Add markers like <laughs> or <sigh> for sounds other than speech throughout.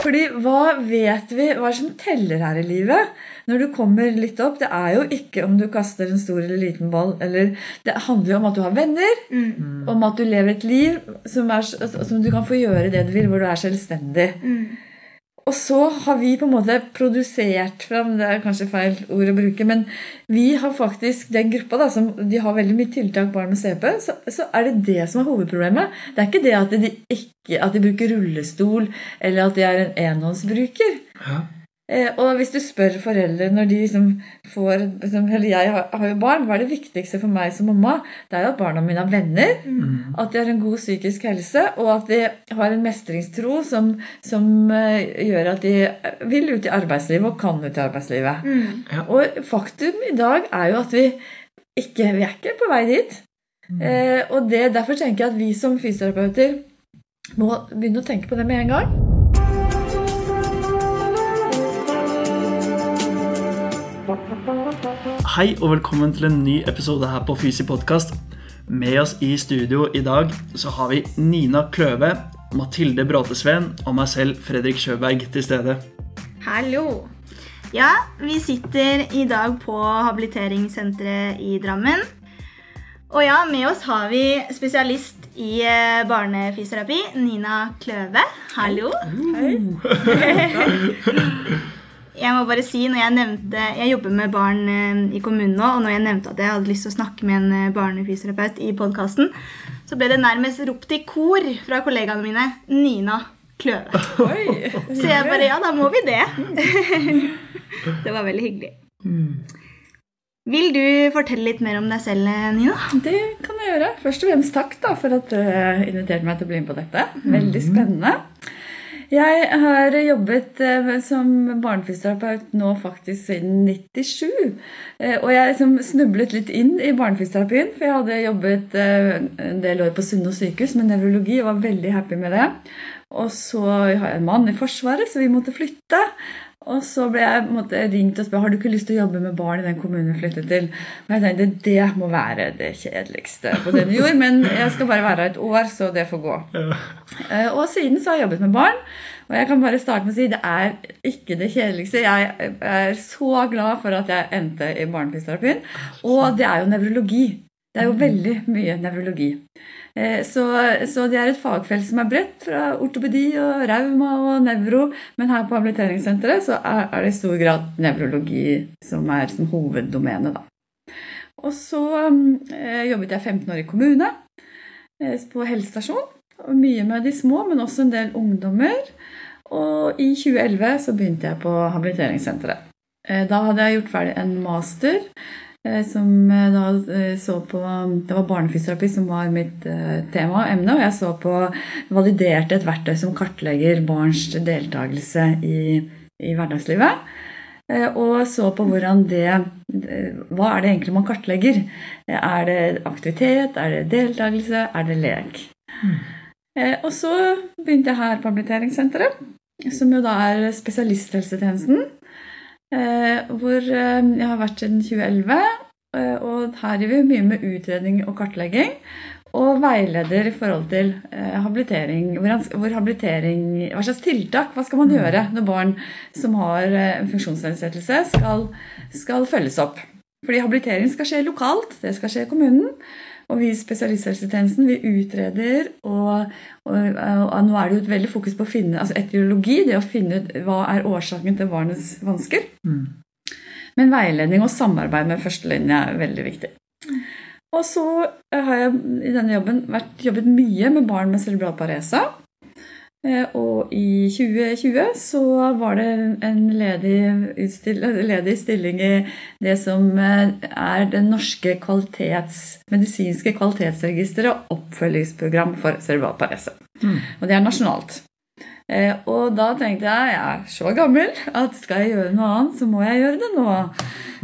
Fordi hva vet vi, hva som teller her i livet? Når du kommer litt opp, det er jo ikke om du kaster en stor eller liten ball. Eller, det handler jo om at du har venner, mm. om at du lever et liv som, er, som, du kan få gjøre det du vil, hvor du er selvstendig. Mm. Og så har vi på en måte produsert fram Det er kanskje feil ord å bruke, men vi har faktisk den gruppa da, som de har veldig mye tiltak barn med CP, så, så, er det det som er hovedproblemet. Det er ikke det at de, ikke, at de bruker rullestol, eller at de er en enhåndsbruker. Ja. Eh, og hvis du spør foreldre når de liksom får liksom, Eller jeg har jo barn. Hva er det viktigste for meg som mamma? Det er jo at barna mine har venner. Mm. At de har en god psykisk helse, og at de har en mestringstro som, som uh, gjør at de vil ut i arbeidslivet og kan ut i arbeidslivet. Mm. Ja. Og faktum i dag er jo at vi ikke Vi er ikke på vei dit. Mm. Uh, og det, derfor tenker jeg at vi som fysioterapeuter må begynne å tenke på det med en gang. Hei og velkommen til en ny episode her på Fysi podkast. Med oss i studio i dag så har vi Nina Kløve, Mathilde Bråtesveen og meg selv, Fredrik Sjøberg, til stede. Hallo. Ja, vi sitter i dag på habiliteringssenteret i Drammen. Og ja, med oss har vi spesialist i eh, barnefysioterapi, Nina Kløve. Hallo. Hei. <laughs> <laughs> Jeg må bare si, når jeg nevnte Jeg jobber med barn eh, i kommunen nå, og når jeg nevnte at jeg hadde lyst til å snakke med en eh, barnefysioterapeut i podkasten, så ble det nærmest ropt i kor fra kollegaene mine Nina Kløve. Så jeg bare Ja, da må vi det. <laughs> Det var veldig hyggelig. Vil du fortelle litt mer om deg selv, Nina? Det kan jeg gjøre. Først og fremst takk da, for at du inviterte meg til å bli med på dette. Veldig spennende. Jeg har jobbet eh, som barnefysioterapeut nå faktisk siden 97. Eh, og jeg liksom snublet litt inn i barnefysioterapien, for jeg hadde jobbet eh, en del år på Sunnaas sykehus med nevrologi og var veldig happy med det. Og så har jeg en mann i Forsvaret, så vi måtte flytte. Og så ble jeg måte, ringt og spurt har du ikke lyst til å jobbe med barn i den kommunen vi flyttet til. Og jeg tenkte det må være det kjedeligste på denne jord, men jeg skal bare være her et år, så det får gå. Ja. Eh, og siden så har jeg jobbet med barn. Og jeg kan bare starte med å si det er ikke det kjedeligste. Jeg er så glad for at jeg endte i barnefysioterapien. Og det er jo nevrologi. Det er jo veldig mye nevrologi. Eh, så, så, det er et fagfelt som er bredt, fra ortopedi og rauma og nevro. Men her på habiliteringssenteret så er, er det i stor grad nevrologi som er som hoveddomene, da. Og så eh, jobbet jeg 15 år i kommune, eh, på helsestasjon. Mye med de små, men også en del ungdommer. Og i 2011 så begynte jeg på habiliteringssenteret. Eh, da hadde jeg gjort ferdig en master som eh, da eh, så på Det var barnefysioterapi som var mitt tema og emne. Og jeg så på validerte et verktøy som kartlegger barns deltakelse i, i hverdagslivet. Og så på hvordan det Hva er det egentlig man kartlegger? Er det aktivitet? Er det deltakelse? Er det lek? Mm. Og så begynte jeg her på habiliteringssenteret, som jo da er spesialisthelsetjenesten. Eh, hvor eh, jeg har vært siden 2011. Eh, og her gjør vi mye med utredning og kartlegging. Og veileder i forhold til habilitering. Hvor habilitering hva slags tiltak hva skal man gjøre når barn som har en funksjonsnedsettelse, skal, skal følges opp? Fordi habilitering skal skje lokalt. Det skal skje i kommunen. Og vi i spesialisthelsetjenesten vi utreder, og, og, og, nå er det jo et veldig fokus på å finne altså etiologi, det å finne ut hva er årsaken til barnets vansker. Mm. Men veiledning og samarbeid med førstelinje er veldig viktig. Og så har jeg i denne jobben vært, jobbet mye med barn med cerebral parese. Eh, og i 2020 så var det en ledig, ledig, stilling i det som eh, er det norske kvalitets, medisinske kvalitetsregisteret og oppfølgingsprogram for cerebral parese. Mm. Og det er nasjonalt. Eh, og da tenkte jeg jeg er så gammel at skal jeg gjøre noe annet, så må jeg gjøre det nå.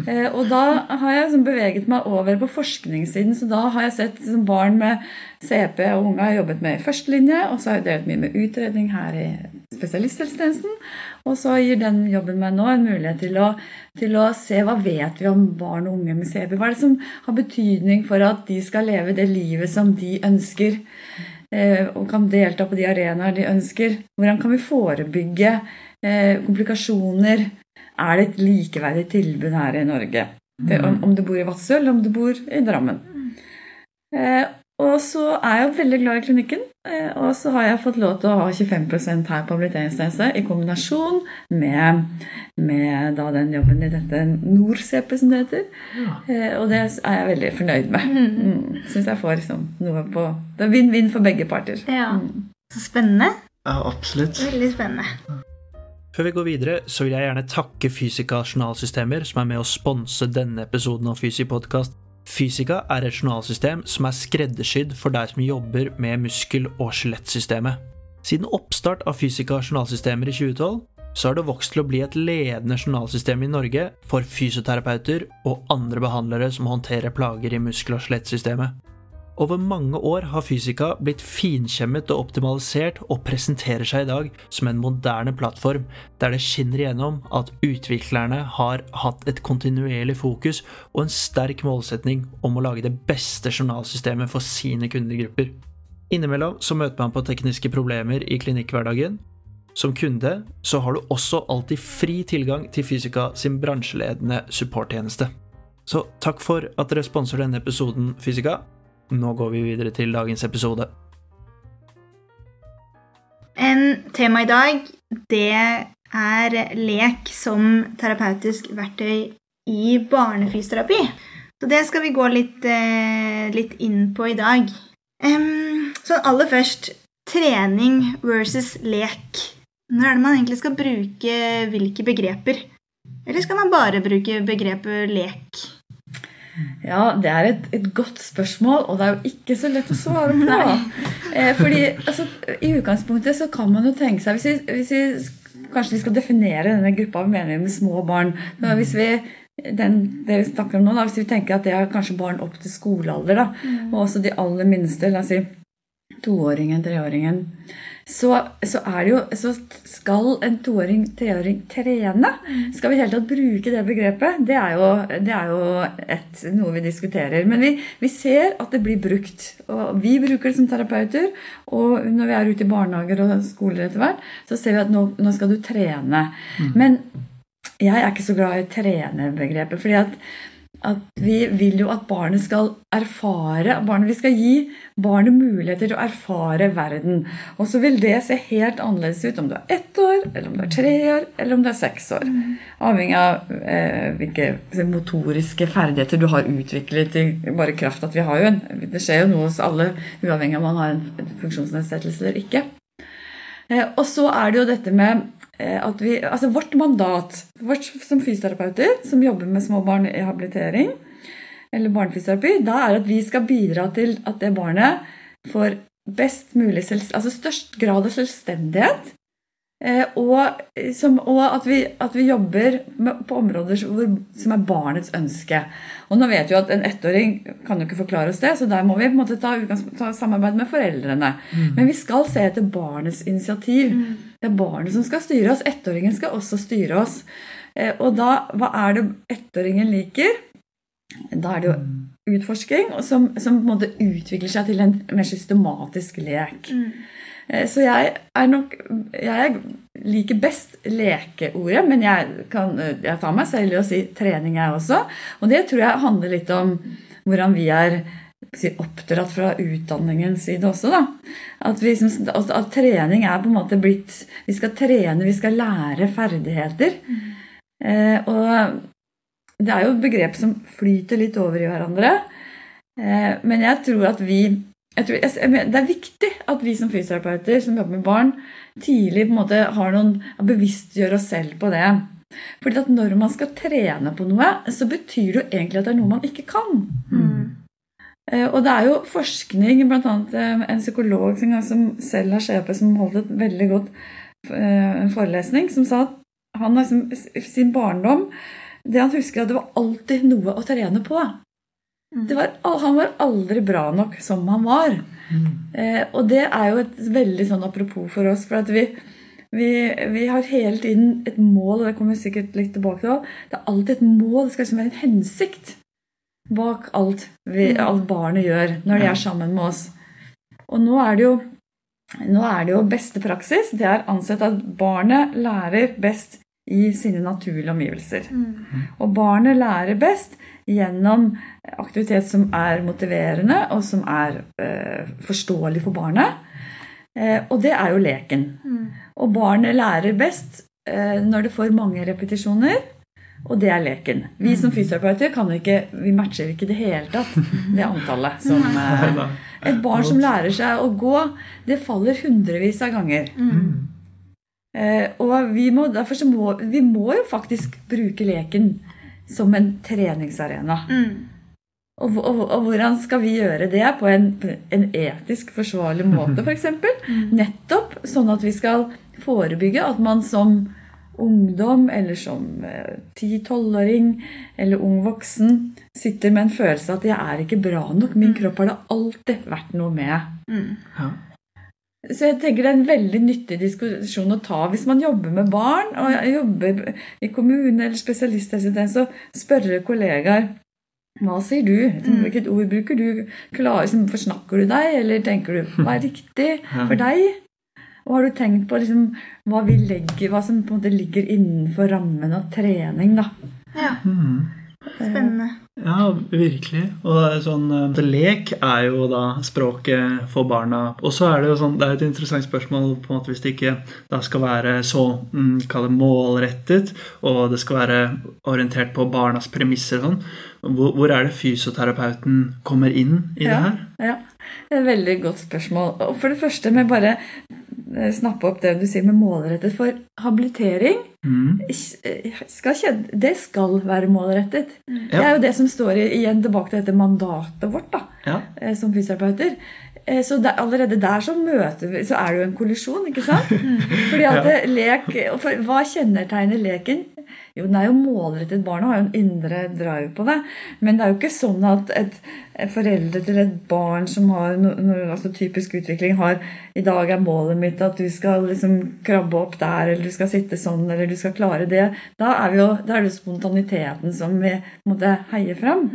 Eh, og da har jeg beveget meg over på forskningssiden. Så da har jeg sett barn med CP og unge har jobbet med i førstelinje. Og så har jeg drevet mye med utredning her i spesialisthelsetjenesten. Og så gir den jobben meg nå en mulighet til å, til å se hva vet vi om barn og unge med CP. Hva er det som har betydning for at de skal leve det livet som de ønsker? Eh, og kan delta på de arenaer de ønsker. Hvordan kan vi forebygge eh, komplikasjoner? Er det et likeverdig tilbud her i Norge? Det, om, om, du bor i Vadsø eller om du bor i Drammen. Eh, og så er jeg veldig glad i klinikken. Og så har jeg fått lov til å ha 25% her på habiliteringstjeneste i kombinasjon med, med den jobben i dette NorCP, som det heter. Ja. Og det er jeg veldig fornøyd med. Mm. Syns jeg får liksom noe på Det er vinn-vinn for begge parter. Ja. Mm. Så spennende. Ja, absolutt. Veldig spennende. Før vi går videre, så vil jeg gjerne takke Fysika journalsystemer, som er med å sponse denne episoden av Fysipodkast. Fysika er et journalsystem som er skreddersydd for deg som jobber med muskel- og skjelettsystemet. Siden oppstart av Fysika journalsystemer i 2012 så har det vokst til å bli et ledende journalsystem i Norge for fysioterapeuter og andre behandlere som håndterer plager i muskel- og skjelettsystemet. Over mange år har Fysika blitt finkjemmet og optimalisert og presenterer seg i dag som en moderne plattform der det skinner igjennom at utviklerne har hatt et kontinuerlig fokus og en sterk målsetning om å lage det beste journalsystemet for sine kundegrupper. Innimellom så møter man på tekniske problemer i klinikkhverdagen. Som kunde så har du også alltid fri tilgang til Fysika sin bransjeledende supporttjeneste. Så takk for at dere sponser denne episoden, Fysika. Nå går vi videre til dagens episode. En tema i dag, det er lek som terapeutisk verktøy i barnefysioterapi. Så det skal vi gå litt, eh, litt inn på i dag. Så aller først trening versus lek. Når er det man egentlig skal bruke hvilke begreper? Eller skal man bare bruke begrepet lek? Ja, det er et, et, godt spørsmål, og det er jo ikke så lett å svare på. eh, fordi altså, I utgangspunktet så kan man jo tenke seg hvis vi, hvis vi, Kanskje vi skal definere denne gruppa vi mener med små barn. Hvis vi, den, det vi snakker om nå, da, hvis vi tenker at det er kanskje barn opp til skolealder, da, mm. og også de aller minste, la oss si toåringen, treåringen så, så, jo, så skal en toåring, treåring trene. Skal vi i hele tatt bruke det begrepet? Det er jo, det er jo et, noe vi diskuterer. Men vi, vi, ser at det blir brukt. Og vi bruker det som terapeuter. Og når vi er ute i barnehager og skoler etter hvert, så ser vi at nå, nå skal du trene. Mm. Men jeg er ikke så glad i trenebegrepet. fordi at at vi vil jo at barnet skal erfare barnet, Vi skal gi barnet muligheter til å erfare verden. Og så vil det se helt annerledes ut om du er ett år, eller om du er tre år, eller om du er seks år. Avhengig av eh, hvilke motoriske ferdigheter du har utviklet i bare kraft at vi har jo en Det skjer jo noe hos alle, uavhengig av om man har en funksjonsnedsettelse eller ikke. Eh, og så er det jo dette med at vi, altså Vårt mandat vårt, som fysioterapeuter som jobber med små barn i habilitering, eller barnefysioterapi, da er at vi skal bidra til at det barnet får best mulig, altså størst grad av selvstendighet. Eh, og, som, og at, vi, at, vi, jobber med, på områder hvor, som er barnets ønske. Og nå vet vi at En ettåring kan jo ikke forklare oss det, så der må vi på en måte ta, ta samarbeid med foreldrene. Mm. Men vi skal se etter barnets initiativ. Mm. Det er barnet som skal styre oss. Ettåringen skal også styre oss. Eh, og da, hva er det ettåringen liker? Da er det jo mm. utforsking som, som på en måte utvikler seg til en mer systematisk lek. Mm. Eh, så jeg er nok Jeg liker best lekeordet, men jeg, kan, jeg tar meg selv i å si trening, jeg også. Og det tror jeg handler litt om hvordan vi er oppdratt fra utdanningens side også. Da. At, vi, at, at, trening er på en måte blitt Vi skal trene, vi skal lære ferdigheter. Mm. Eh, og det er jo begrep som flyter litt over i hverandre. Eh, men jeg tror at vi tror, det er viktig at vi som fysioterapeuter som jobber med barn, tidlig på en måte har noen, bevisstgjør oss selv på det. Fordi at når man skal trene på noe, så betyr det jo egentlig at det er noe man ikke kan. Mm. Og det er jo forskning, bl.a. Eh, en psykolog som selv har CP, som holdt et veldig godt eh, forelesning som sa at han liksom, sin barndom Det han husker, at det var alltid noe å trene på. Det var, han var aldri bra nok som han var. Eh, og det er jo et veldig sånn apropos for oss. For at vi, vi, vi har hele tiden et mål, og det kommer vi sikkert litt tilbake til også. Det er alltid et mål, det skal liksom være en hensikt bak alt, vi, alt barnet gjør når de er sammen med oss. Og nå er det jo nå er det jo beste praksis. Det er ansett at barnet lærer best i sine naturlige omgivelser. Og barnet lærer best gjennom aktivitet som er motiverende, og som er eh, forståelig for barnet. Eh, og det er jo leken. Og barnet lærer best eh, når det får mange repetisjoner, og det er leken. Vi som fysioterapeuter kan ikke, vi matcher ikke i det hele tatt det antallet som <laughs> eh, Et barn som lærer seg å gå, det faller hundrevis av ganger. Eh, og vi må, derfor så må vi må jo faktisk bruke leken som en treningsarena. Og, og, og hvordan skal vi gjøre det på en, en etisk forsvarlig måte, f.eks.? <laughs> Nettopp sånn at vi skal forebygge at man som ungdom eller som eh, 10-12-åring eller ung voksen sitter med en følelse at 'jeg er ikke bra nok'. Min kropp har det alltid vært noe med. Ja. Så jeg tenker det er en veldig nyttig diskusjon å ta hvis man jobber med barn og jobber i kommune eller spesialisthelsetjeneste, så spørre kollegaer hva sier du? Hvilket ord bruker du? Klar, liksom, forsnakker du deg, eller tenker du hva er riktig <laughs> for deg? Og har du tenkt på liksom, hva, vi legger, hva som på en måte ligger innenfor rammen av trening? da? Ja, Mm. spennende. Ja, virkelig. Og sånn, eh, lek er jo da språket for barna. Og så er det jo sånn, det er et interessant spørsmål på en måte hvis det ikke da skal være så mm, kall det målrettet, og det skal være orientert på barnas premisser. og Sånn. Hvor, hvor er det fysioterapeuten kommer inn i det her? Ja, det er et veldig godt spørsmål. Og for det første med bare eh, snappe opp det du sier med målrettet. For habilitering Mm. skal, kjed- det skal være målrettet. Det er jo det som står igjen tilbake til dette mandatet vårt da, Ja. eh, som fysioterapeuter. Eh, Så der, allerede der så møter vi, så er det jo en kollisjon, ikke sant? <laughs> Fordi at ja. lek, for, Hva kjennetegner leken? Jo, den er jo målrettet. Barna har jo en indre drive på det. Men det er jo ikke sånn at et foreldre til et barn som har no, altså typisk utvikling, har I dag er målet mitt at du skal liksom krabbe opp der, eller du skal sitte sånn, eller du skal klare det. Da er, vi jo, da er det spontaniteten som vi måtte heie fram.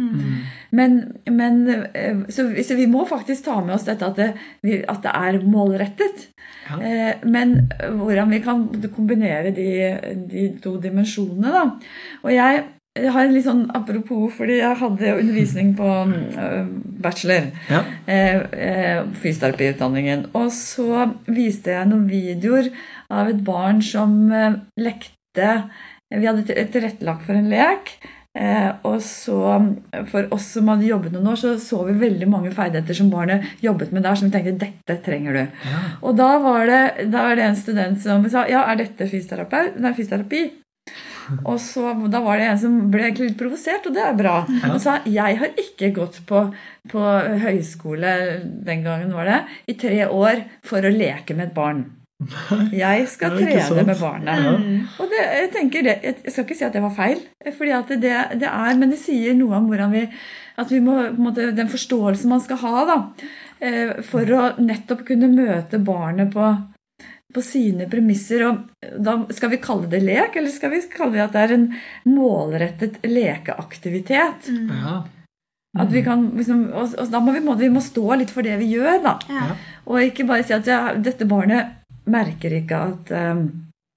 Men, men eh, så, så vi må faktisk ta med oss dette at det, at det er målrettet. Ja. Eh, Men hvordan vi kan kombinere de, de to dimensjonene, da. Og jeg jeg har litt sånn apropos, fordi jeg hadde undervisning på øh, bachelor. Ja. Eh, eh, fysioterapiutdanningen. Og så viste jeg noen videoer av et barn som eh, lekte Vi hadde til- tilrettelagt for en lek. Eh, og så For oss som hadde jobbet noen år, så så vi veldig mange ferdigheter som barnet jobbet med der, som vi tenkte dette trenger du. Og da var det, da var det en student som sa ja, er dette fysioterapi? Nei, fysioterapi? Og så, Da var det en som ble litt provosert, og det er bra. Han sa jeg har ikke gått på, på høyskole den gangen var det, i tre år for å leke med et barn. Jeg skal trene med barnet. Og det, jeg tenker det, jeg skal ikke si at det var feil, fordi at det, det er, men det sier noe om hvordan vi at vi må, måte, Den forståelsen man skal ha da, eh, for å nettopp kunne møte barnet på, på sine premisser. og da Skal vi kalle det lek, eller skal vi kalle det at det er en målrettet lekeaktivitet? Ja. At vi kan, liksom, og, og da må vi, må, vi må stå litt for det vi gjør, da. Ja. Og ikke bare si at ja, dette barnet merker ikke at, um,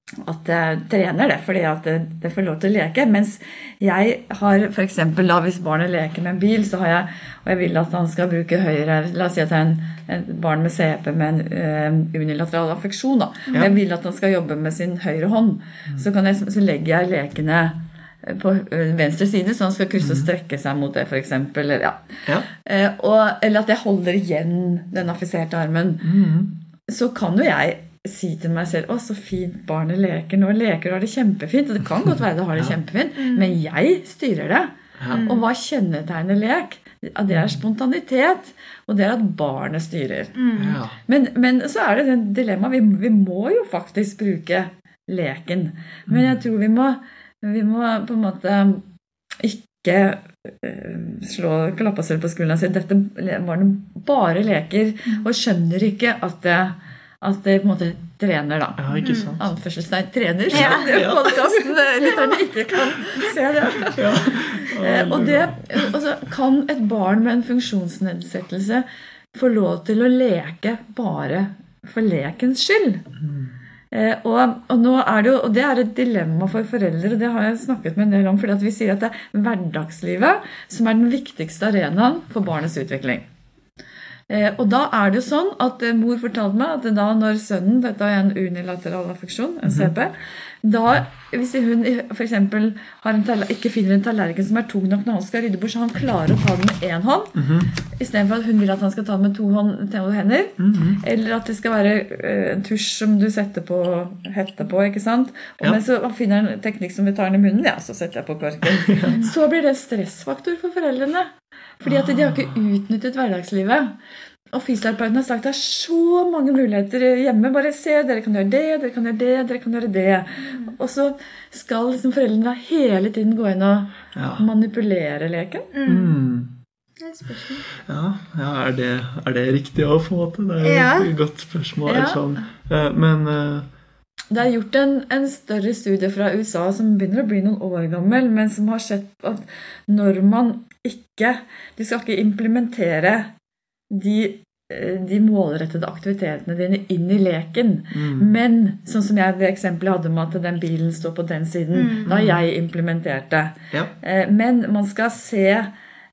at jeg trener det fordi at det, det får lov til å leke. Mens jeg har f.eks. da hvis barnet leker med en bil, så har jeg, og jeg vil at han skal bruke høyre La oss si at det er en, et barn med CP med en uh, unilateral affeksjon. da, Ja. Jeg vil at han skal jobbe med sin høyre hånd. Så, kan jeg, så legger jeg lekene på venstre side, så han skal krysse og strekke seg mot det, f.eks. Eller, ja. Ja. Uh, og, eller at jeg holder igjen den affiserte armen. Så kan jo jeg si til meg selv å, så fint barnet leker nå. Leker og har det kjempefint. Og det kan godt være det har det kjempefint, men jeg styrer det. Og hva kjennetegner lek? det er spontanitet, og det er at barnet styrer. Men, men så er det den dilemmaet. Vi, vi må jo faktisk bruke leken. Men jeg tror vi må, vi må på en måte ikke eh, slå klappe oss selv på skulderen og si at dette barnet bare leker og skjønner ikke at det, at det på en måte trener, da. ja, ikke sant? Anførselstegn trener, Ja. <laughs> det podkasten lytterne ikke kan se det. <laughs> Eh, Og det altså, Kan et barn med en funksjonsnedsettelse få lov til å leke bare for lekens skyld? Eh, og, og, nå er det jo, og det er et dilemma for foreldre, og det har jeg snakket med en del om. fordi vi sier at det er hverdagslivet som er den viktigste arenaen for barnets utvikling. Eh, og da er det jo sånn at eh, mor fortalte meg at da når sønnen Dette er en unilateral affeksjon, en CP. Da, hvis hun f.eks. ikke finner en tallerken som er tung nok når han skal rydde bort, så han klarer å ta den med én hånd, istedenfor at hun vil at han skal ta den med to, hånd, to hender. Eller at det skal være eh, en tusj som du setter på hette på. ikke sant? Og Ja. Men så finner han en teknikk som vi tar den i munnen, ja, så setter jeg på korken. <laughs> Så blir det en stressfaktor for foreldrene. Fordi at de har ikke utnyttet hverdagslivet. Og fysioterapeuten har sagt det er så mange muligheter hjemme. Bare se, dere kan gjøre det, dere kan gjøre det, dere kan gjøre det. Og så skal liksom foreldrene hele tiden gå inn og Ja. manipulere leken. Mm. Spørsmål. Ja, ja er, det, er det riktig å få til? Det er jo Ja. et godt spørsmål. Ja. Sånn. Eh, Men eh, Det er gjort en, en større studie fra USA som begynner å bli noen år gammel, men som har sett at når man ikke De skal ikke implementere de, eh, de målrettede aktivitetene dine inn i leken. Men sånn som jeg det eksempelet hadde med at den bilen står på den siden, da har jeg implementert det. ja. Eh, Men man skal se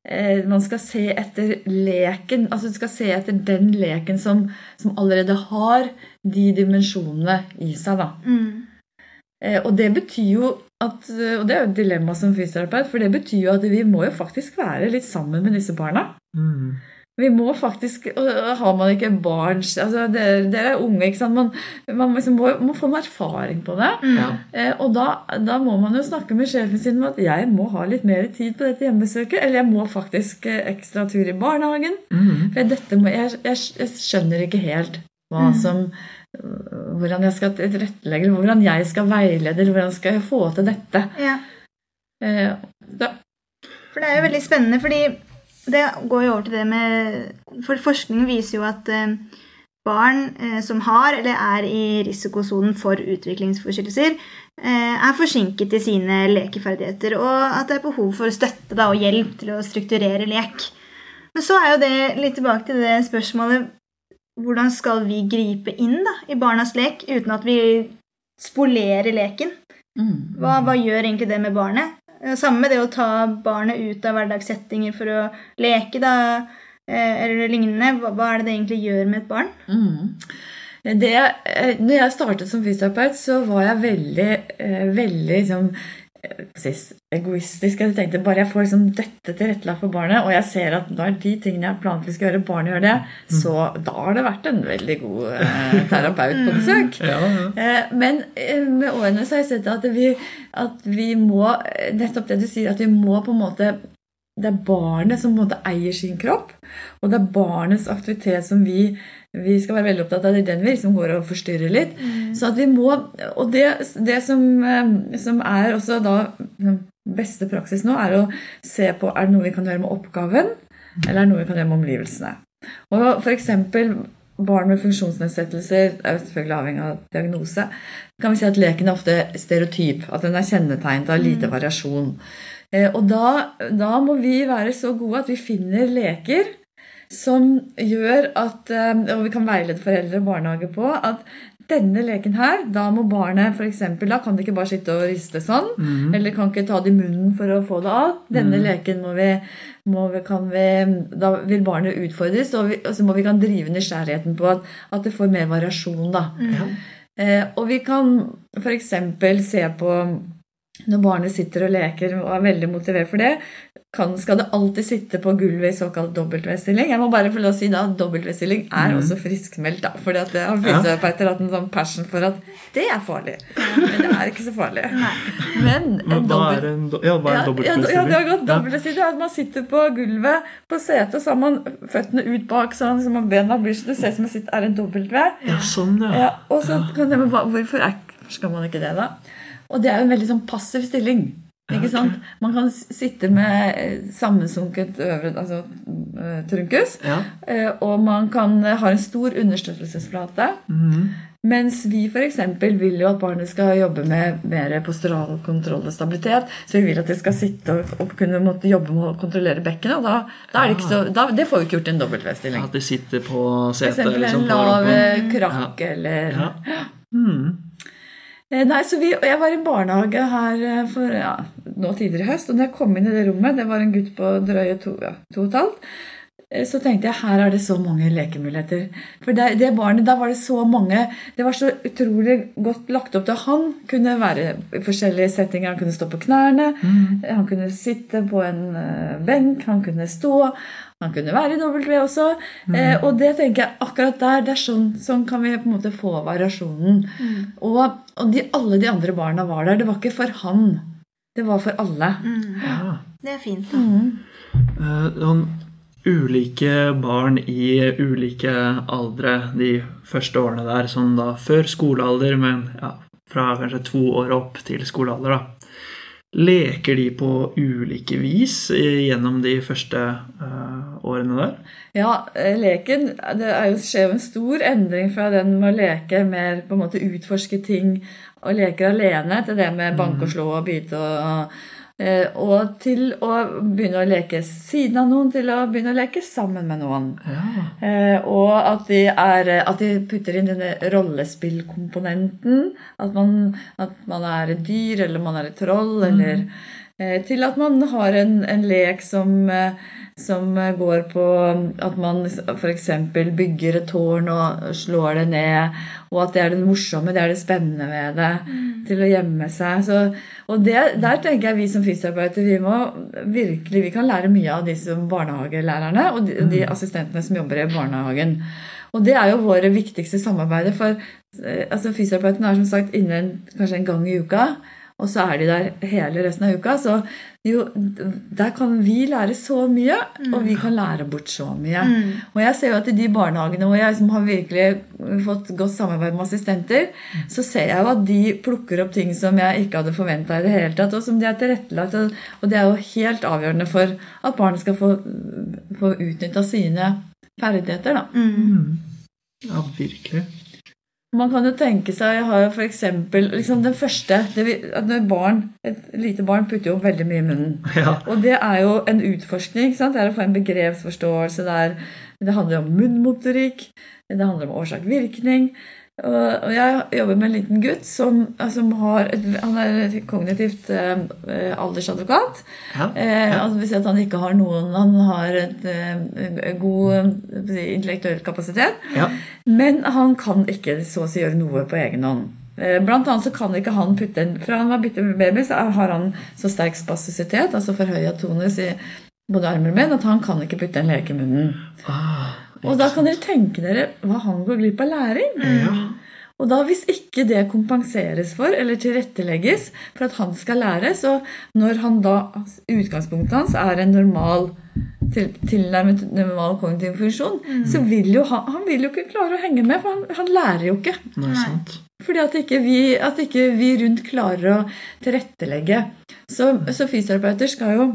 eh, man skal se etter leken, altså du skal se etter den leken som, som allerede har de dimensjonene i seg. da. Mm. Eh, Og det betyr jo at, og det er jo et dilemma som fysioterapeut, for det betyr jo at vi må jo faktisk være litt sammen med disse barna. Mm. Vi må faktisk, og Har man ikke barn altså Dere, dere er unge, ikke sant? Man, man liksom må, må få noe erfaring på det. Mm. Eh, og da, da må man jo snakke med sjefen sin om at jeg må ha litt mer tid på dette hjemmebesøket. Eller jeg må faktisk eh, ekstra tur i barnehagen. Mm. For dette må, jeg, jeg, jeg skjønner ikke helt hva som øh, hvordan jeg skal tilrettelegge, hvordan jeg skal veilede, hvordan skal jeg få til dette. Ja. Eh, For det er jo veldig spennende, fordi det går jo over til det med For forskning viser jo at eh, barn eh, som har eller er i risikosonen for utviklingsforstyrrelser, eh, er forsinket i sine lekeferdigheter, og at det er behov for støtte da, og hjelp til å strukturere lek. Men så er jo det litt tilbake til det spørsmålet hvordan skal vi gripe inn da, i barnas lek uten at vi spolerer leken? mm. Hva, hva gjør egentlig det med barnet? Eh, Samme med det å ta barnet ut av hverdagssettinger for å leke, da, eh, eller lignende. Hva, hva er det det egentlig gjør med et barn? Mm. Det, eh, når jeg startet som fysioterapeut, så var jeg veldig, veldig liksom, egoistisk. Jeg tenkte bare jeg får liksom dette tilrettelagt for barnet, og jeg ser at når de tingene jeg planlagt skal gjøre, barnet gjør det, så da har det vært en veldig god eh, terapeut på <laughs> besøk. Ja, ja. Eh, Men eh, med årene så har jeg sett at vi, at vi må eh, Nettopp det du sier, at vi må på en måte Det er barnet som på en måte eier sin kropp, og det er barnets aktivitet som vi, vi skal være veldig opptatt av. Det er den vi liksom går og forstyrrer litt. Så at vi må Og det, det som, eh, som er også da beste praksis nå, er å se på er det noe vi kan gjøre med oppgaven, eller er det noe vi kan gjøre med omgivelsene. Og for eksempel barn med funksjonsnedsettelser er selvfølgelig avhengig av diagnose. kan vi si at leken er ofte stereotyp, at den er kjennetegnet av lite variasjon. Eh, Og da, da må vi være så gode at vi finner leker som gjør at eh, Og vi kan veilede foreldre og barnehage på at denne leken her, da må barnet eksempel, Da kan det ikke bare sitte og riste sånn, eller kan ikke ta det i munnen for å få det av. Denne leken må vi, må vi, kan vi Da vil barnet utfordres, og, vi, og så må vi kan drive nysgjerrigheten på at, at det får mer variasjon. da. Eh, og vi kan f.eks. se på når barnet sitter og leker og er veldig motivert for det, kan, skal det alltid sitte på gulvet i såkalt W-stilling. Jeg må bare få lov å si da at W-stilling er også friskmeldt. da, fordi at det har fysioterapeuter hatt en sånn passion for at det er farlig. Men det er ikke så farlig. Men en Men hva dobbelt- er en, do- ja, hva er en ja, ja, ja, det har gått dobbeltstilling. At man sitter på gulvet på setet, så har man føttene ut bak, sånn som bena blir så det ser ut som det sitter- er en dobbelt V. Ja, sånn, ja. Ja, og så kan jeg, Hvorfor er, skal man ikke det, da? Og det er jo en veldig sånn passiv stilling. Ikke sant? Man kan sitte med eh, sammensunket øvre, altså eh, trunkus, Ja. eh, og man kan ha en stor understøttelsesflate. Mm. Mens vi f.eks. vil jo at barnet skal jobbe med mer postural kontroll og stabilitet. Så vi vil at de skal sitte og, og kunne måtte jobbe med å kontrollere bekkenet. Og da, da er det ikke så, da, det får vi ikke gjort i en W-stilling. At de sitter på setet eksempel liksom, en lav krakk ja. eller Ja. Mhm. Eh, Nei, så vi, Jeg var i barnehage her eh, for ja, nå tidligere i høst. Og når jeg kom inn i det rommet, det var en gutt på drøye to, ja, to og et halvt, eh, så tenkte jeg her er det så mange lekemuligheter. For det, det barnet, da var det så mange Det var så utrolig godt lagt opp til han kunne være i forskjellige settinger. Han kunne stå på knærne, han kunne sitte på en benk, han kunne stå. Han kunne være i W også. Eh, og det tenker jeg akkurat der, det er sånn, sånn kan vi på en måte få variasjonen. Og, og de, alle de andre barna var der. Det var ikke for han. Det var for alle. Ja. Det er fint. da. Sånn ulike barn i ulike aldre de første årene der, sånn da før skolealder, men ja, fra kanskje to år opp til skolealder, da. Leker de på ulike vis gjennom de første uh, årene der? Ja, eh, leken Det er jo, skjer en stor endring fra den med å leke mer på en måte utforske ting og leker alene, til det med banke og slå og bite og eh, Og til å begynne å leke siden av noen, til å begynne å leke sammen med noen. Ja. Eh, og at de, er, at de putter inn denne rollespillkomponenten. At man, at man er et dyr, eller man er et troll, eller eh, Til at man har en, en lek som, eh, som går på at man f.eks. bygger et tårn og slår det ned. Og at det er det morsomme, det er det spennende ved det. Til å gjemme seg. Så, og det, der tenker jeg vi som fysioterapeuter vi må virkelig, vi kan lære mye av disse barnehagelærerne og de, de assistentene som jobber i barnehagen. Og det er jo våre viktigste samarbeider. For eh, altså, fysioterapeuten er som sagt inne en, kanskje en gang i uka. Og så er de der hele resten av uka. Så jo, der kan vi lære så mye, og vi kan lære bort så mye. Og jeg ser jo at i de barnehagene hvor jeg som har virkelig fått godt samarbeid med assistenter, så ser jeg jo at de plukker opp ting som jeg ikke hadde forventa i det hele tatt, og som de har tilrettelagt. Og, det er jo helt avgjørende for at barnet skal få, få utnytta sine ferdigheter. da. ja, virkelig. Man kan jo tenke seg, jeg har jo eksempel liksom den første det vi, barn, Et lite barn putter jo veldig mye i munnen. Ja. Og det er jo en utforskning. sant? Det er å få en begrepsforståelse der. Det handler om munnmotorikk, det handler om årsak-virkning. Og jeg jobber med en liten gutt som, som har et, han er kognitivt eh, aldersadvokat. Ja. Eh, altså, vil si at han ikke har noen Han har et, eh, god eh, intellektuell kapasitet. Ja. Men han kan ikke så å si gjøre noe på egen hånd. Eh, Blant annet så kan ikke han putte en Fra han var bitte baby, så har han så sterk spasisitet, altså forhøya tonus i både armer og ben, at han kan ikke putte en leke i munnen. Ah, Og da kan dere tenke dere hva han går glipp av læring. Mm. Og da hvis ikke det kompenseres for eller tilrettelegges for at han skal lære, så når han da utgangspunktet hans er en normal til, tilnærmet normal kognitiv funksjon, så vil jo han, han vil jo ikke klare å henge med, for han, han lærer jo ikke. Nei, sant. Fordi at ikke vi, at ikke vi rundt klarer å tilrettelegge. Så, så fysioterapeuter skal jo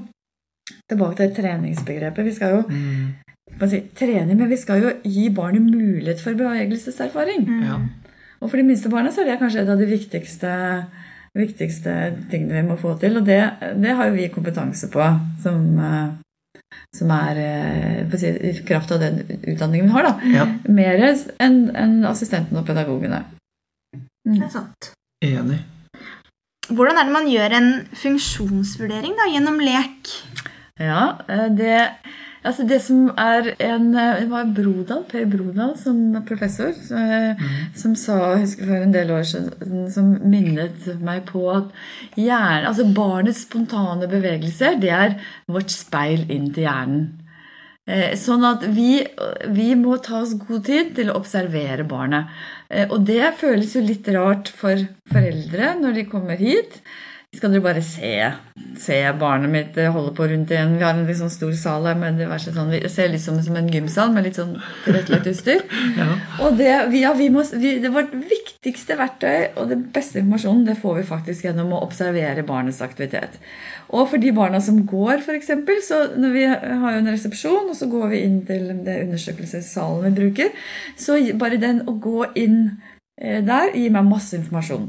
Tilbake til treningsbegrepet. Vi skal jo man si, trening, men vi skal jo gi barnet mulighet for bevegelseserfaring. Ja. Og for de minste barna så er det kanskje et av de viktigste, viktigste tingene vi må få til. Og det, det har jo vi kompetanse på, som, eh, som er eh, på si, i kraft av den utdanningen vi har. da. ja. Mer enn en assistentene og pedagogene. Det er sant. Enig. Hvordan er det man gjør en funksjonsvurdering da, gjennom lek? Ja, eh, det Altså det som er en eh, Det var Brodal, Per Brodal som professor eh, som sa jeg husker for en del år siden, som minnet meg på at hjernen, altså barnets spontane bevegelser det er vårt speil inn til hjernen. Eh, Sånn at vi, vi må ta oss god tid til å observere barnet. Og det føles jo litt rart for foreldre når de kommer hit. Skal dere bare se, se barnet mitt eh, holde på rundt igjen. Vi har en sånn stor sal her med diverse sånn Det ser litt som, som en gymsal med litt sånn tilrettelagt utstyr. <laughs> Og det, vi, ja, vi må, vi, det vårt viktigste verktøy og det beste informasjonen det får vi faktisk gjennom å observere barnets aktivitet. Og for de barna som går, f.eks., så når vi har jo en resepsjon, og så går vi inn til det undersøkelsessalen vi bruker, så bare den å gå inn eh, der gir meg masse informasjon.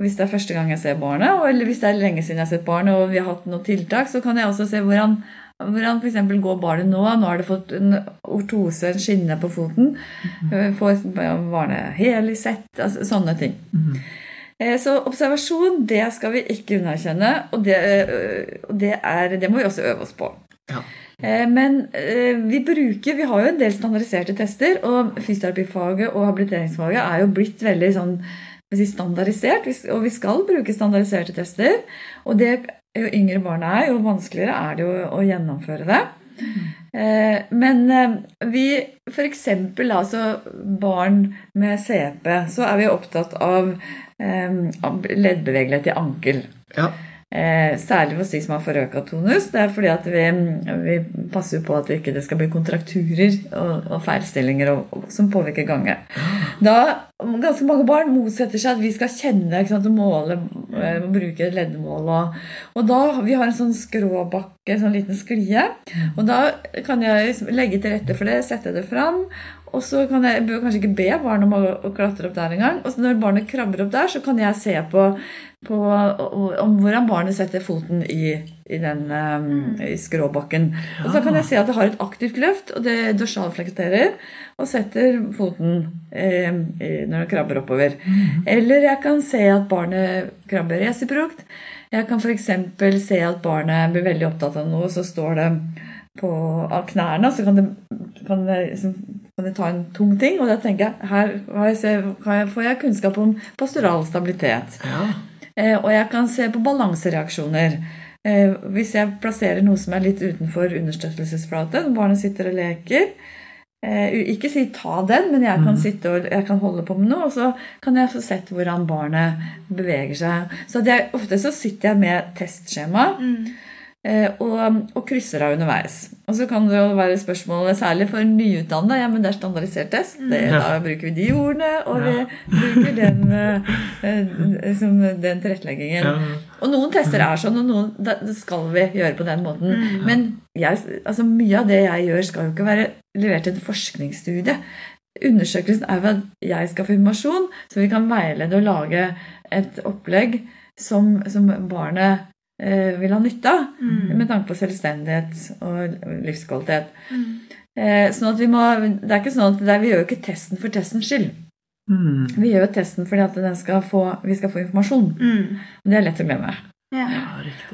Hvis det er første gang jeg ser barnet, eller hvis det er lenge siden jeg har sett barnet, og vi har hatt noen tiltak, så kan jeg også se hvordan, hvordan eksempel går barnet nå. Nå har det fått en ortose, en skinne på foten. Får barnet hel i sett, altså sånne ting. Eh, Så observasjon, det skal vi ikke underkjenne, og det, eh, det, er, det må vi også øve oss på. Ja. Men eh, vi bruker, vi har jo en del standardiserte tester, og fysioterapifaget og habiliteringsfaget er jo blitt veldig sånn si, standardisert, og vi skal bruke standardiserte tester. Og det, jo yngre barna er, jo vanskeligere er det jo å gjennomføre det. Eh, Men eh, vi, eksempel altså barn med CP, så er vi opptatt av eh, leddbevegelighet i ankel. Ja. Eh, særlig hos de som har forøka tonus. Det er fordi at vi, vi passer på at det ikke skal bli kontrakturer og, og feilstillinger og, og, som påvirker ganget. Da ganske mange barn motsetter seg at vi skal kjenne ikke sant, og måle eh, og bruke leddmål. Og, og da vi har en sånn skråbakke, en sånn liten sklie. Og da kan jeg legge til rette for det, sette det fram. Og så kan jeg, jeg kanskje ikke be barnet om å, å klatre opp der engang. Og så når barnet krabber opp der, så kan jeg se på, på om hvordan barnet setter foten i, i den um, i skråbakken. Og så kan jeg se at det har et aktivt løft, og det dorsalflekterer, og setter foten eh, når det krabber oppover. Eller jeg kan se at barnet krabber resiprokt. Jeg kan f.eks. se at barnet blir veldig opptatt av noe, så står det på, av knærne, så kan det, kan, det, liksom, kan det ta en tung ting. Og da tenker jeg her har jeg jeg, får jeg kunnskap om pastoral stabilitet. Eh, og jeg kan se på balansereaksjoner. Eh, hvis jeg plasserer noe som er litt utenfor understøttelsesflaten, barnet sitter og leker eh, Ikke si 'ta den', men jeg kan sitte og jeg kan holde på med noe, og så kan jeg få sett hvordan barnet beveger seg. Så det er, ofte så sitter jeg med testskjema. Eh, og, og krysser av underveis. Og så kan det jo være spørsmål særlig for nyutdannede, ja, men det er standardisert test. Det, Da bruker vi de ordene, og vi bruker den, eh, eh, liksom den tilretteleggingen. Og noen tester er sånn, og noen det skal vi gjøre på den måten. Men jeg, altså, mye av det jeg gjør, skal jo ikke være levert til en forskningsstudie. Undersøkelsen er jo at jeg skal få informasjon, så vi kan veilede og lage et opplegg som, som barnet eh, vil ha nytte av, med tanke på selvstendighet og livskvalitet. Eh, sånn at vi må, det er ikke sånn at det er, Vi gjør jo ikke testen for testens skyld. Mm. Vi gjør jo testen fordi at den skal få, vi skal få informasjon. Mm. Det er lett å glemme. Ja.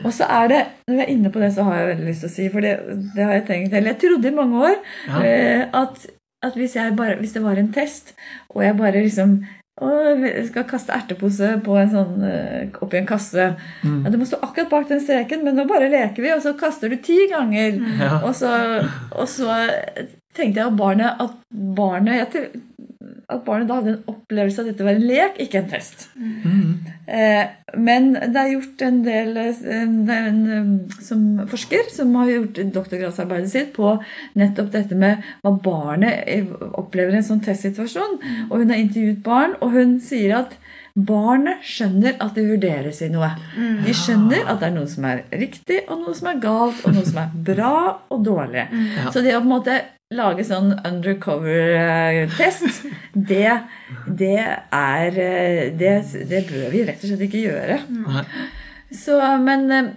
Og så er det, når vi er inne på det, så har jeg veldig lyst til å si, for det, det har jeg tenkt Eller jeg trodde i mange år Ja. eh, at, at hvis, jeg bare, hvis det var en test, og jeg bare liksom jeg skal kaste ertepose på en sånn, eh, oppi en kasse Mm. ja, Du må stå akkurat bak den streken, men nå bare leker vi, og så kaster du ti ganger. Ja. Og, så, og så tenkte jeg at barnet at barnet, jeg, at barnet da hadde en opplevelse av at dette var en lek, ikke en test. Mm. Eh, men det er gjort en del eh, Det er en eh, som forsker som har gjort doktorgradsarbeidet sitt på nettopp dette med hva barnet eh, opplever i en sånn testsituasjon. Og hun har intervjuet barn, og hun sier at barnet skjønner at det vurderes i noe. De skjønner at det er noe som er riktig, og noe som er galt, og noe som er bra og dårlig. Så det å på en måte lage sånn undercover-test, det, det er eh, det, det bør vi rett og slett ikke gjøre. Så, men eh,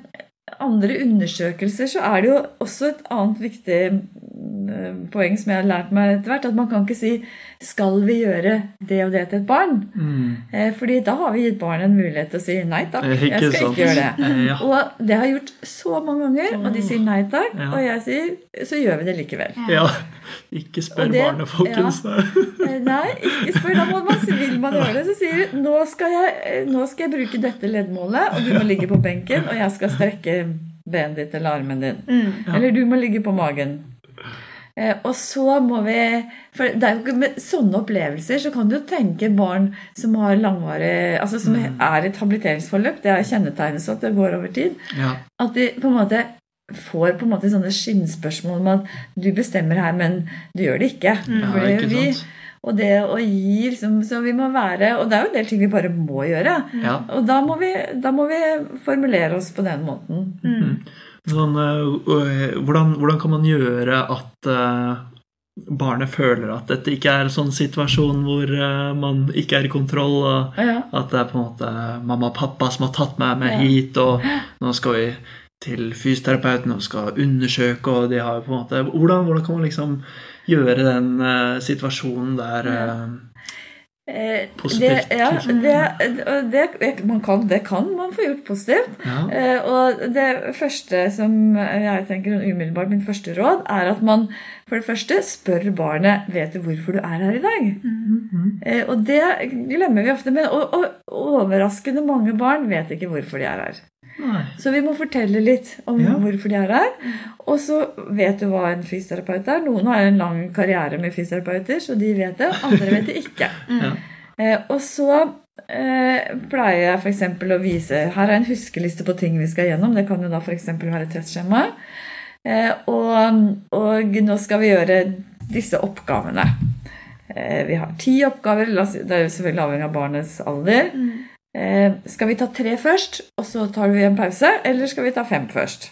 andre undersøkelser så er det jo også et annet viktig eh, poeng som jeg har lært meg etter hvert, at man kan ikke si 'skal vi gjøre det og det til et barn'? Mm. Fordi da har vi gitt barnet en mulighet til å si 'nei takk, Eh, jeg skal ikke gjøre det'. Eh, ja. Og det har jeg gjort så mange ganger, og de sier nei takk, Ja. og jeg sier 'så gjør vi det likevel'. Ja. Ikke spør det- barnet, folkens. Ja. Nei, ikke spør. Da må man, vil man gjøre det, så sier du nå skal, jeg, eh, nå skal jeg bruke dette leddmålet, og du må ligge på benken, og jeg skal strekke benet ditt eller armen din. Eller du må ligge på magen. Eh, og så må vi For det er jo ikke med sånne opplevelser så kan du jo tenke barn som har langvarig Altså som er i et habiliteringsforløp. Det er kjennetegnet at det går over tid. Ja. At de på en måte får på en måte sånne skinnspørsmål om at du bestemmer her, men du gjør det ikke. For Ja, det ikke gjør vi. Og det å gi liksom, Så vi må være Og det er jo en del ting vi bare må gjøre. Ja. Og da må, vi, da må vi formulere oss på den måten. Sånn, øh, øh, hvordan, hvordan kan man gjøre at øh, barnet føler at dette ikke er en sånn situasjon hvor man ikke er i kontroll, og at det er på en måte mamma og pappa som har tatt meg med hit, og nå skal vi til fysioterapeuten og skal undersøke, og de har jo på en måte Hvordan, hvordan kan man liksom gjøre den situasjonen der Eh, Positivt, Det, ja, det, det, man kan, det kan man få gjort positivt. Ja. Eh, og det første som jeg tenker umiddelbart min første råd, er at man for det første spør barnet vet du hvorfor du er her i dag. Eh, og det glemmer vi ofte. Men og, og, overraskende mange barn vet ikke hvorfor de er her. Nei. Så vi må fortelle litt om Ja. hvorfor de er her. Og så vet du hva en fysioterapeut er. Noen har en lang karriere med fysioterapeuter, så de vet det. Andre vet det ikke. <laughs> Ja. Eh, og så eh, pleier jeg f.eks. å vise Her er en huskeliste på ting vi skal gjennom. Det kan jo da f.eks. være testskjema. Eh, og, og nå skal vi gjøre disse oppgavene. Eh, vi har ti oppgaver. Det er jo selvfølgelig avhengig av barnets alder. Eh, skal vi ta tre først, og så tar vi en pause, eller skal vi ta fem først?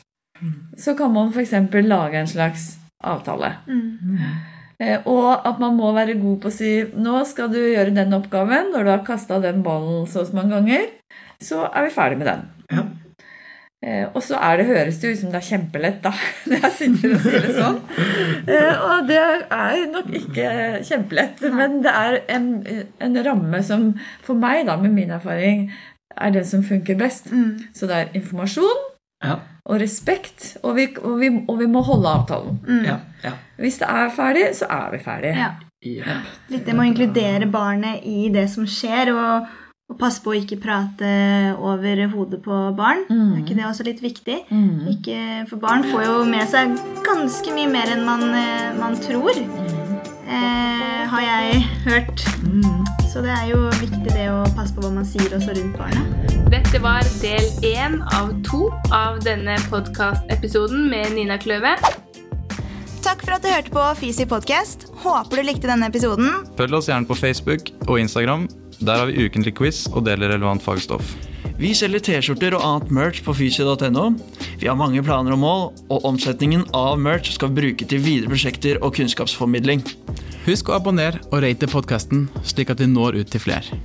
Så kan man f.eks. lage en slags avtale. Eh, og at man må være god på å si nå skal du gjøre den oppgaven. Når du har kasta den ballen så og så mange ganger, så er vi ferdig med den. Ja. Eh, og så er det, høres det ut som det er kjempelett, da, <laughs> når jeg sitter og sier det sånn. Eh, og det er nok ikke kjempelett, men det er en, en ramme som for meg, da, med min erfaring, er det som funker best. Så det er informasjon Ja. og respekt, og vi, og vi, og vi må holde avtalen. Ja. ja. Hvis det er ferdig, så er vi ferdig. Litt det med å inkludere barnet i det som skjer, og, og passe på å ikke prate over hodet på barn. Mm. Er ikke det også litt viktig? Mm. Ikke, for barn får jo med seg ganske mye mer enn man, eh, man tror. Eh, har jeg hørt. Så det er jo viktig det å passe på hva man sier også rundt barna. Dette var del én av to av denne podkastepisoden med Nina Kløve. Takk for at du hørte på Fisi podcast. Håper du likte denne episoden. Følg oss gjerne på Facebook og Instagram. Der har vi ukentlig quiz og deler relevant fagstoff. Vi selger T-skjorter og annet merch på fysio.no. Vi har mange planer og mål, og omsetningen av merch skal vi bruke til videre prosjekter og kunnskapsformidling. Husk å abonnere og rate podkasten, slik at vi når ut til flere.